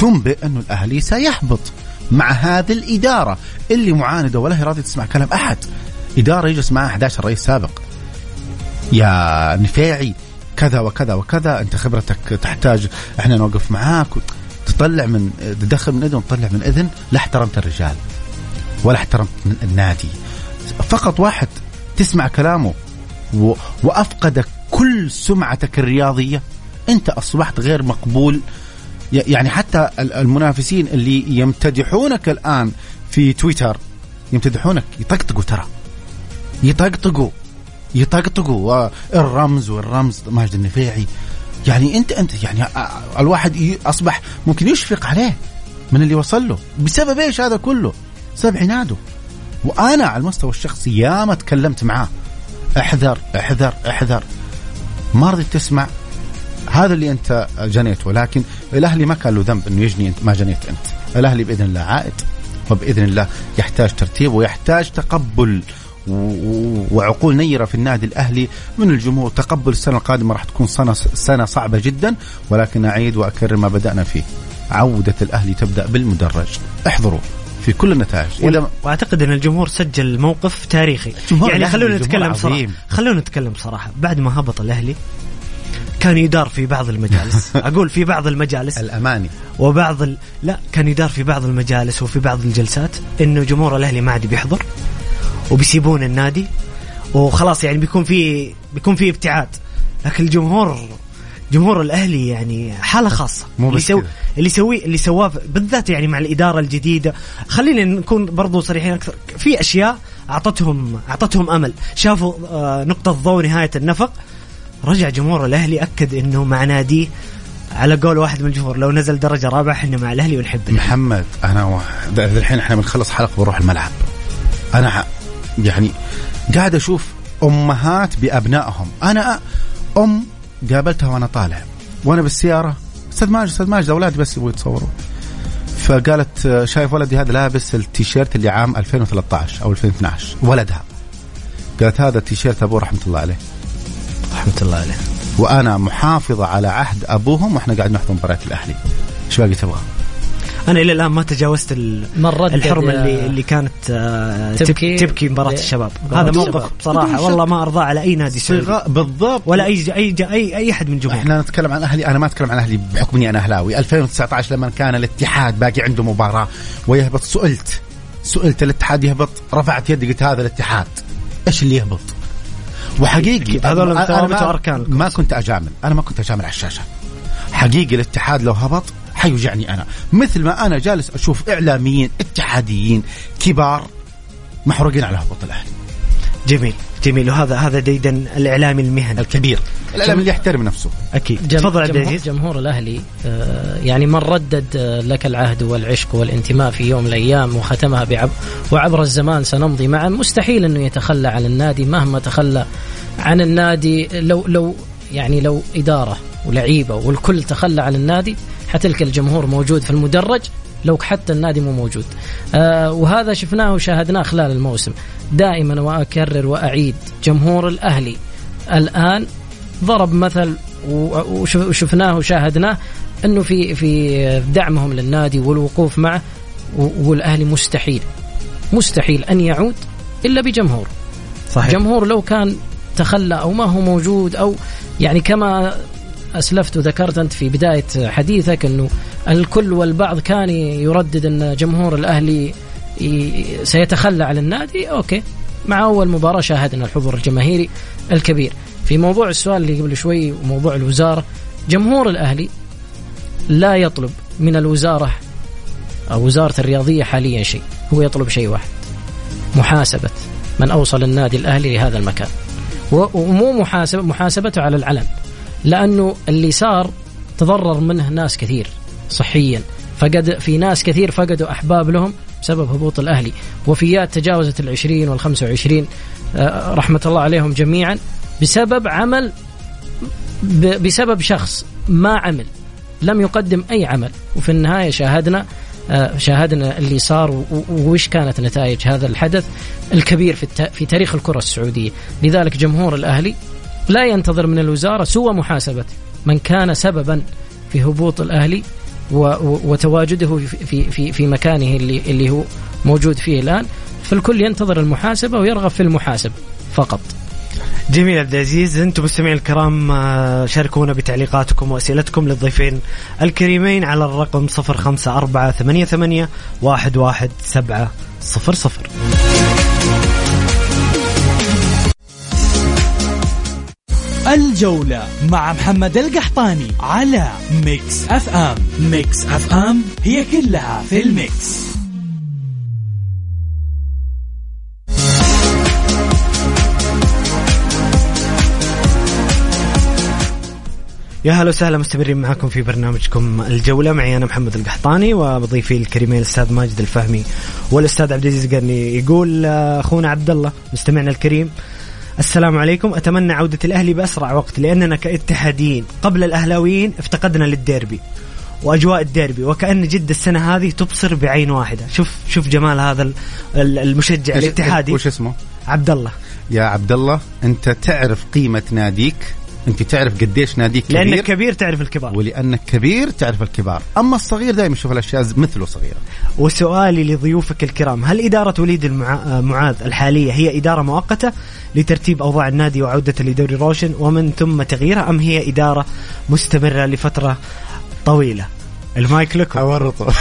تنبئ انه الأهلي سيحبط مع هذه الإدارة اللي معاندة ولا هي راضيه تسمع كلام أحد. إدارة يجلس معها 11 رئيس سابق. يا نفيعي كذا وكذا وكذا أنت خبرتك تحتاج إحنا نوقف معاك. تطلع من تدخل من إذن تطلع من إذن. لا احترمت الرجال ولا احترمت النادي. فقط واحد تسمع كلامه و... وافقدك كل سمعتك الرياضية. أنت أصبحت غير مقبول. يعني حتى المنافسين اللي يمتدحونك الآن في تويتر يمتدحونك يطقطقوا ترى. يطقطقوا يطقطقوا. الرمز والرمز ماجد النفيعي يعني أنت أنت يعني الواحد أصبح ممكن يشفق عليه من اللي وصل له. بسبب إيش هذا كله؟ بسبب عناده. وأنا على المستوى الشخصي ياما تكلمت معاه. احذر احذر احذر. ما رضيت تسمع هذا اللي أنت جنيته لكن الأهلي ما كان له ذنب إنه يجني انت ما جنيت أنت. الأهلي بإذن الله عائد وبإذن الله يحتاج ترتيب ويحتاج تقبل وعقول نيرة في النادي الأهلي من الجمهور. تقبل السنة القادمة راح تكون سنه سنة صعبة جدا ولكن أعيد وأكرر ما بدأنا فيه. عودة الأهلي تبدأ بالمدرج. احضروا في كل النتائج. اذا وأعتقد إن الجمهور سجل موقف تاريخي. يعني خلونا نتكلم صراحة خلونا نتكلم صراحة. بعد ما هبط الأهلي كان يدار في بعض المجالس. (laughs) أقول في بعض المجالس. الأماني. وبعض ال... لا كان يدار في بعض المجالس وفي بعض الجلسات إنه جمهور الأهلي ما عاد بيحضر وبيسيبون النادي وخلاص يعني بيكون في بيكون في ابتعاد. لكن الجمهور جمهور الأهلي يعني حالة خاصة. مو اللي يسوي اللي يسويه اللي سواه بالذات يعني مع الإدارة الجديدة. خلينا نكون برضو صريحين أكثر. في أشياء اعطتهم أعطتهم أمل. شافوا آه، نقطة ضوء نهاية النفق. رجع جمهور الأهلي أكد إنه مع ناديه على قول واحد من الجمهور لو نزل درجة رابعة إحنا مع الأهلي ونحب محمد أنا الحين إحنا بنخلص حلقة ونروح الملعب. أنا يعني قاعد أشوف أمهات بأبنائهم. أنا أم قابلتها وأنا طالع. وأنا بالسيارة أستاذ ماجد أستاذ ماجد أولادي بس يبغوا يتصوروا. فقالت شايف ولدي هذا لابس التيشيرت اللي عام 2013 أو 2012 ولدها. قالت هذا التيشيرت أبوه رحمة الله عليه. رحمة الله عليه. وأنا محافظة على عهد أبوهم وإحنا قاعد نحضر مباريات الأهلي. إيش باقي تبغى؟ أنا إلى الآن ما تجاوزت الحرمة اللي اللي كانت آه، تبكي؟ تبكي مباراة الشباب. هذا موقف بصراحة. والله ما أرضاه على أي نادي سعودي بالضبط. ولا أي أي اي أي أحد من الجمهور إحنا نتكلم عن أهلي أنا ما أتكلم عن أهلي بحكم اني أنا أهلاوي. 2019 لما كان الاتحاد باقي عنده مباراة ويهبط سئلت سئلت الاتحاد يهبط رفعت يدي قلت هذا الاتحاد. إيش اللي يهبط؟ وحقيقي هذول اركان ما كنت أجامل. أنا ما كنت أجامل على الشاشة. حقيقي الاتحاد لو هبط حيوجعني أنا. مثل ما أنا جالس أشوف إعلاميين اتحاديين كبار محروقين على هبوط الأهلي. جميل. جميل. وهذا هذا ديدا الإعلامي المهني. الكبير. الإعلامي اللي يحترم نفسه. أكيد. تفضل عبد العزيز. جمهور الأهلي آه، يعني من ردد آه، لك العهد والعشق والانتماء في يوم من الأيام وختمها بعب وعبر الزمان سنمضي معا. مستحيل أنه يتخلى عن النادي مهما تخلى عن النادي. لو لو يعني لو إدارة ولعيبة والكل تخلى عن النادي حتلقى الجمهور موجود في المدرج. لو حتى النادي مو موجود. آه وهذا شفناه وشاهدناه خلال الموسم. دائما وأكرر وأعيد جمهور الأهلي الآن ضرب مثل وشفناه وشاهدناه إنه في في دعمهم للنادي والوقوف معه والأهلي مستحيل مستحيل أن يعود إلا بجمهور. صحيح. جمهور لو كان تخلى أو ما هو موجود أو يعني كما أسلفت وذكرت أنت في بداية حديثك أنه الكل والبعض كان يردد أن جمهور الأهلي سيتخلى عن النادي. أوكي. مع أول مباراة شاهدنا الحضور الجماهيري الكبير. في موضوع السؤال اللي قبل شوي وموضوع الوزارة جمهور الأهلي لا يطلب من الوزارة أو وزارة الرياضية حاليا شيء. هو يطلب شيء واحد محاسبة من أوصل النادي الأهلي لهذا المكان. ومو محاسبة محاسبته على العلن. لأنه اللي صار تضرر منه ناس كثير صحيا. فقد في ناس كثير فقدوا أحباب لهم بسبب هبوط الأهلي. وفيات تجاوزت العشرين والخمسة وعشرين آه، رحمة الله عليهم جميعا بسبب عمل بسبب شخص ما عمل لم يقدم أي عمل. وفي النهاية شاهدنا آه، شاهدنا اللي صار وش كانت نتائج هذا الحدث الكبير في في تاريخ الكرة السعودية. لذلك جمهور الأهلي لا ينتظر من الوزارة سوى محاسبة من كان سببا في هبوط و- وتواجده في في في, في مكانه اللي اللي هو موجود فيه الآن. فالكل ينتظر المحاسبة ويرغب في المحاسبة فقط. جميل عبد العزيز أنتم مستمعين الكرام آه، شاركونا بتعليقاتكم وأسئلتكم للضيفين الكريمين على الرقم 054 88 11700 الجولة مع محمد القحطاني على Mix FM. Mix FM هي كلها في ال Mix. يا هلا وسهلا مستمرين معكم في برنامجكم الجولة. معي أنا محمد القحطاني وبضيفي الكريمين الأستاذ ماجد الفهمي والأستاذ عبد العزيز قرني يقول آه، أخونا عبد الله مستمعنا الكريم السلام عليكم. أتمنى عودة الأهلي بأسرع وقت لأننا كإتحاديين قبل الأهلاويين افتقدنا للديربي وأجواء الديربي وكأن جده السنة هذه تبصر بعين واحدة. شوف شوف جمال هذا ال- ال- المشجع الاتحادي. وش اسمه؟ عبد الله يا عبد الله أنت تعرف قيمة ناديك؟ أنت تعرف قديش ناديك كبير؟ لأنك كبير تعرف الكبار. ولأنك كبير تعرف الكبار. أما الصغير دائما يشوف الأشياء مثله صغيرة. وسؤالي لضيوفك الكرام هل إدارة وليد المعا... معاذ الحالية هي إدارة مؤقتة؟ لترتيب أوضاع النادي وعودته لدوري روشن ومن ثم تغييرها أم هي إدارة مستمرة لفترة طويلة؟ المايك لكم. أورطة. (laughs)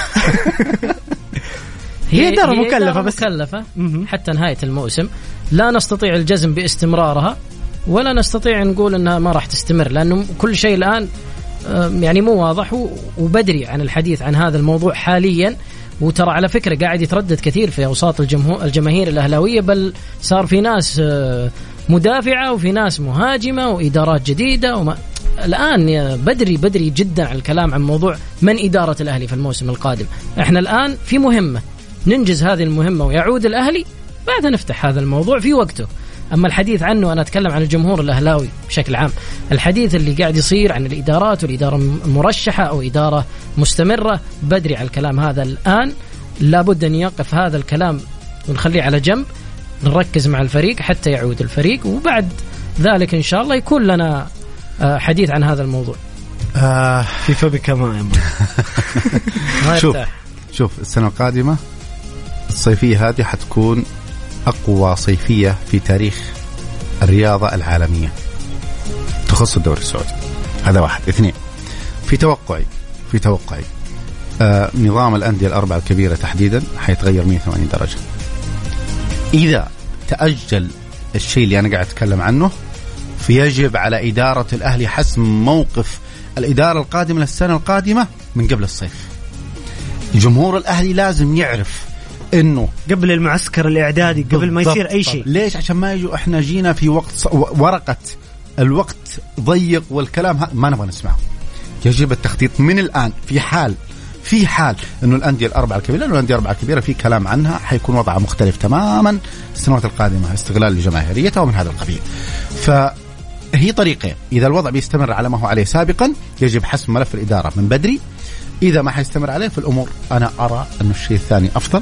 هي إدارة هي مكلفة بس. مكلفة. حتى نهاية الموسم. لا نستطيع الجزم باستمرارها ولا نستطيع نقول إنها ما راح تستمر لأنه كل شيء الآن آم، يعني مو واضح وبدري عن الحديث عن هذا الموضوع حاليا. وترى على فكرة قاعد يتردد كثير في أوساط الجمهور الجماهير الأهلاوية بل صار في ناس آه، مدافعة وفي ناس مهاجمة وإدارات جديدة وما الآن بدري بدري جدا على الكلام عن موضوع من إدارة الأهلي في الموسم القادم. إحنا الآن في مهمة ننجز هذه المهمة ويعود الأهلي بعدها نفتح هذا الموضوع في وقته. أما الحديث عنه أنا أتكلم عن الجمهور الأهلاوي بشكل عام. الحديث اللي قاعد يصير عن الإدارات والإدارة م- مرشحة أو إدارة مستمرة بدري على الكلام هذا الآن. لابد أن يقف هذا الكلام ونخليه على جنب نركز مع الفريق حتى يعود الفريق وبعد ذلك إن شاء الله يكون لنا آه، حديث عن هذا الموضوع. آه في فبك (laughs) ما شوف. شوف السنة القادمة الصيفية هذه حتكون أقوى صيفية في تاريخ الرياضة العالمية. تخص الدوري السعودي. هذا واحد. اثنين في توقعي في توقعي آه نظام الأندية الأربعة الكبيرة تحديدا حيتغير 180 درجة. إذا تأجل الشيء اللي أنا قاعد أتكلم عنه فيجب على إدارة الأهلي حسم موقف الإدارة القادمة للسنة القادمة من قبل الصيف. جمهور الأهلي لازم يعرف إنه قبل المعسكر الإعدادي قبل ما. يصير أي شيء. ليش؟ عشان ما يجوا إحنا جينا في وقت ورقة. الوقت ضيق والكلام. ما نبغى نسمعه. يجب التخطيط من الآن. في حال في حال إنه الأندية الأربعة الكبيرة لأنه الأندية الأربعة الكبيرة في كلام عنها حيكون وضعها مختلف تماما. السنوات القادمة استغلال لجماهيريتها ومن هذا القبيل. فهي طريقين. إذا الوضع بيستمر على ما هو عليه سابقا يجب حسم ملف الإدارة من بدري. إذا ما حيستمر عليه في الأمور أنا أرى أنه الشيء الثاني أفضل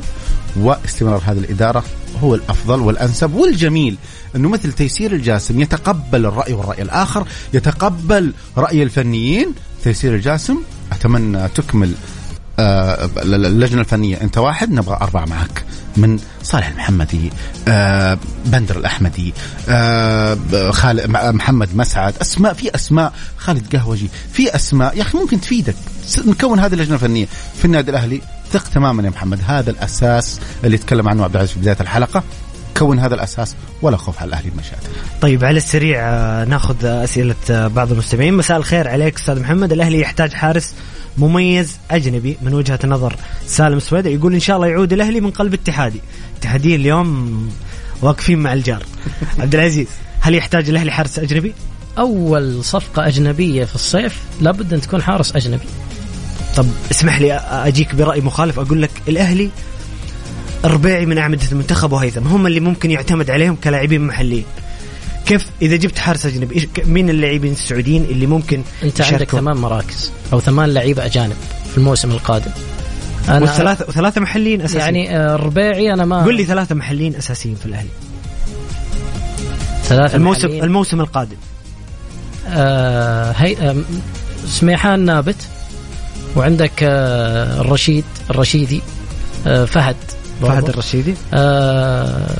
واستمرار هذه الإدارة هو الأفضل والأنسب والجميل. أنه مثل تيسير الجاسم يتقبل الرأي والرأي الآخر يتقبل رأي الفنيين. تيسير الجاسم أتمنى تكمل اللجنه الفنيه انت واحد نبغى أربعة معك. من صالح المحمدي آه، بندر الأحمدي آه، خالد محمد مسعد. أسماء في أسماء. خالد قهوجي في أسماء. يا أخي ممكن تفيدك. نكون هذه اللجنة الفنية. في النادي الأهلي ثق تماما يا محمد. هذا الأساس اللي تكلم عنه عبد العزيز في بداية الحلقة. كون هذا الأساس ولا خوف على الأهلي بمشيئته طيب على السريع آه، ناخذ آه، أسئلة آه، بعض المستمعين. مساء الخير عليك أستاذ محمد. الأهلي يحتاج حارس مميز أجنبي من وجهة نظر سالم سويدة يقول إن شاء الله يعود الأهلي من قلب اتحادي. اتحاديين اليوم واقفين مع الجار. (laughs) عبد العزيز هل يحتاج الأهلي حارس أجنبي؟ أول صفقة أجنبية في الصيف لابد أن تكون حارس أجنبي. طب اسمح لي أجيك برأي مخالف أقول لك الأهلي الربيعي من أعمدة المنتخب وهيثم هم اللي ممكن يعتمد عليهم كلاعبين محليين. كيف إذا جبت حارس ك- مين اللاعبين السعوديين اللي ممكن أنت عندك؟ ثمان مراكز أو ثمان لعيبة أجانب في الموسم القادم أنا وثلاثة وثلاثة محليين أساسيين يعني آه، الربيعي أنا ما قل لي ثلاثة محليين أساسيين في الأهلي ثلاثة الموسم محليين. الموسم القادم آه هي آه سميحان نابت وعندك آه، الرشيد الرشيدي آه، فهد. فهد الرشيدي آه،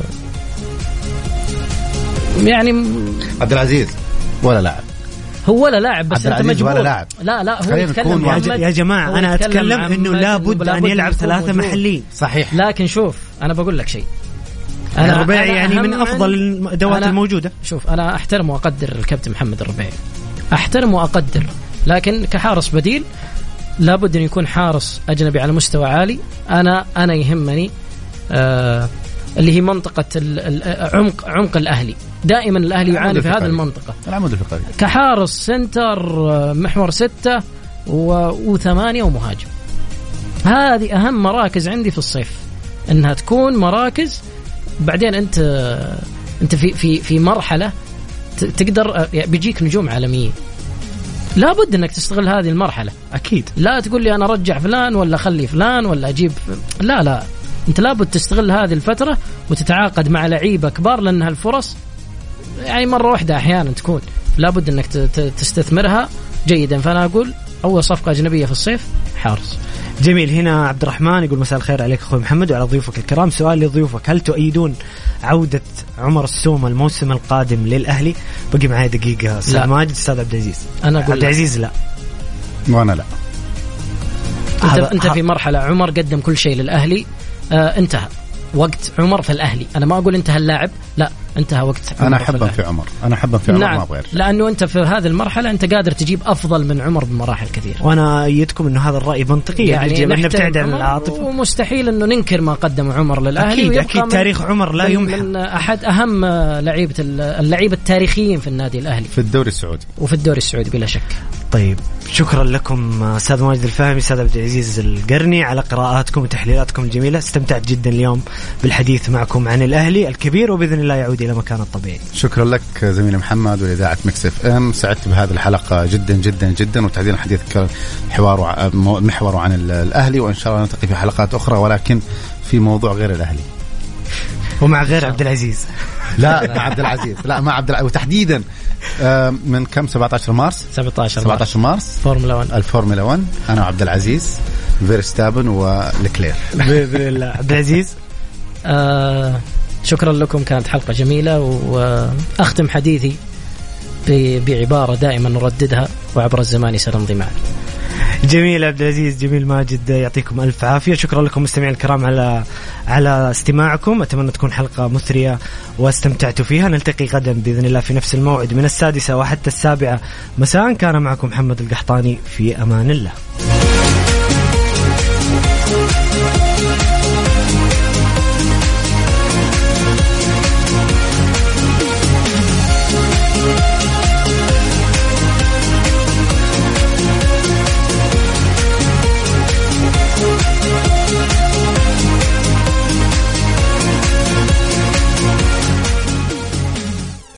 يعني عبد العزيز ولا لاعب؟ هو ولا لاعب بس عبد انت العزيز مجبور. ولا لاعب. لا لا هو يتكلم يا, جماعة أنا أتكلم إنه لابد أن يلعب ثلاثة. محليين. صحيح. لكن شوف أنا بقول لك شيء. الربيعي يعني من أفضل الادوات أنا- الموجودة. شوف أنا أحترم وأقدر الكابتن محمد الربيعي أحترم وأقدر. لكن كحارس بديل لابد أن يكون حارس أجنبي على مستوى عالي. أنا أنا يهمني آه اللي هي منطقة ال- ال- عمق عمق الأهلي. دائما الأهلي يعاني في هذه. المنطقة. العمود الفقري كحارس سنتر آه، محور ستة و... وثمانية ومهاجم. هذه أهم مراكز عندي في الصيف أنها تكون مراكز. بعدين أنت أنت في في في مرحلة ت- تقدر آه، يعني بيجيك نجوم عالميين. لابد إنك تستغل هذه المرحلة. أكيد. لا تقول لي أنا أرجع فلان ولا أخلي فلان ولا أجيب لا لا. أنت لابد تستغل هذه الفترة وتتعاقد مع لعيبة كبار لانها الفرص يعني مرة واحدة أحيانا تكون. لابد إنك ت- ت- تستثمرها جيدا. فأنا أقول أول صفقة أجنبية في الصيف حارس. جميل. هنا عبد الرحمن يقول مساء الخير عليك أخوي محمد وعلى ضيوفك الكرام. سؤال لضيوفك. هل تؤيدون عودة عمر السومه الموسم القادم للأهلي؟ بقي معي دقيقة. أستاذ لا. ماجد أستاذ عبد العزيز. أنا عبد أقول لك، العزيز لا. وأنا لا. انت, أنت في مرحلة. عمر قدم كل شيء للأهلي. آه انتهى. وقت عمر في الأهلي. أنا ما أقول انتهى اللاعب. لا. انتهى وقت أنا في احبه. في عمر. أنا احبه في عمر ما نعم أبغى يرجع. لأنه أنت في هذه المرحلة أنت قادر تجيب أفضل من عمر بمراحل كثيرة. وأنا أيدكم أنه هذا الرأي منطقي يعني يعني انه نحترم نبتعد عن العاطفة. ومستحيل أنه ننكر ما قدم عمر للأهلي أكيد أكيد. تاريخ عمر لا يمحى. من أحد أهم لعيبة ال- اللعيبة التاريخيين في النادي الأهلي. في الدوري السعودي. وفي الدوري السعودي بلا شك. طيب شكرا لكم أستاذ ماجد الفهمي أستاذ عبد العزيز القرني على قراءاتكم وتحليلاتكم الجميلة. استمتعت جدا اليوم بالحديث معكم عن الأهلي الكبير وبإذن الله يعود إلى مكانه الطبيعي. شكرا لك زميلي محمد واذاعه Mix FM. سعدت بهذه الحلقة جدا جدا جدا وتحديدا الحديث كان حوار وع- مو- محور عن ال- الأهلي وإن شاء الله نلتقي في حلقات أخرى ولكن في موضوع غير الأهلي. ومع غير عبد العزيز. لا مع عبد العزيز. لا مع عبد العزيز وتحديدا آه، من كم؟ 17 مارس؟ 17 17 مارس. فورمولا 1 الفورمولا 1 أنا وعبد العزيز فيرستابن ولكلير بإذن الله. عبد العزيز آه شكرا لكم. كانت حلقة جميلة وأختم حديثي بعبارة دائما نرددها وعبر الزمان سنمضي معا. جميل عبد العزيز جميل ماجد يعطيكم ألف عافية. شكرا لكم مستمعين الكرام على على استماعكم. أتمنى تكون حلقة مثرية واستمتعتوا فيها. نلتقي غدا بإذن الله في نفس الموعد من السادسة وحتى السابعة. مساء كان معكم محمد القحطاني. في أمان الله.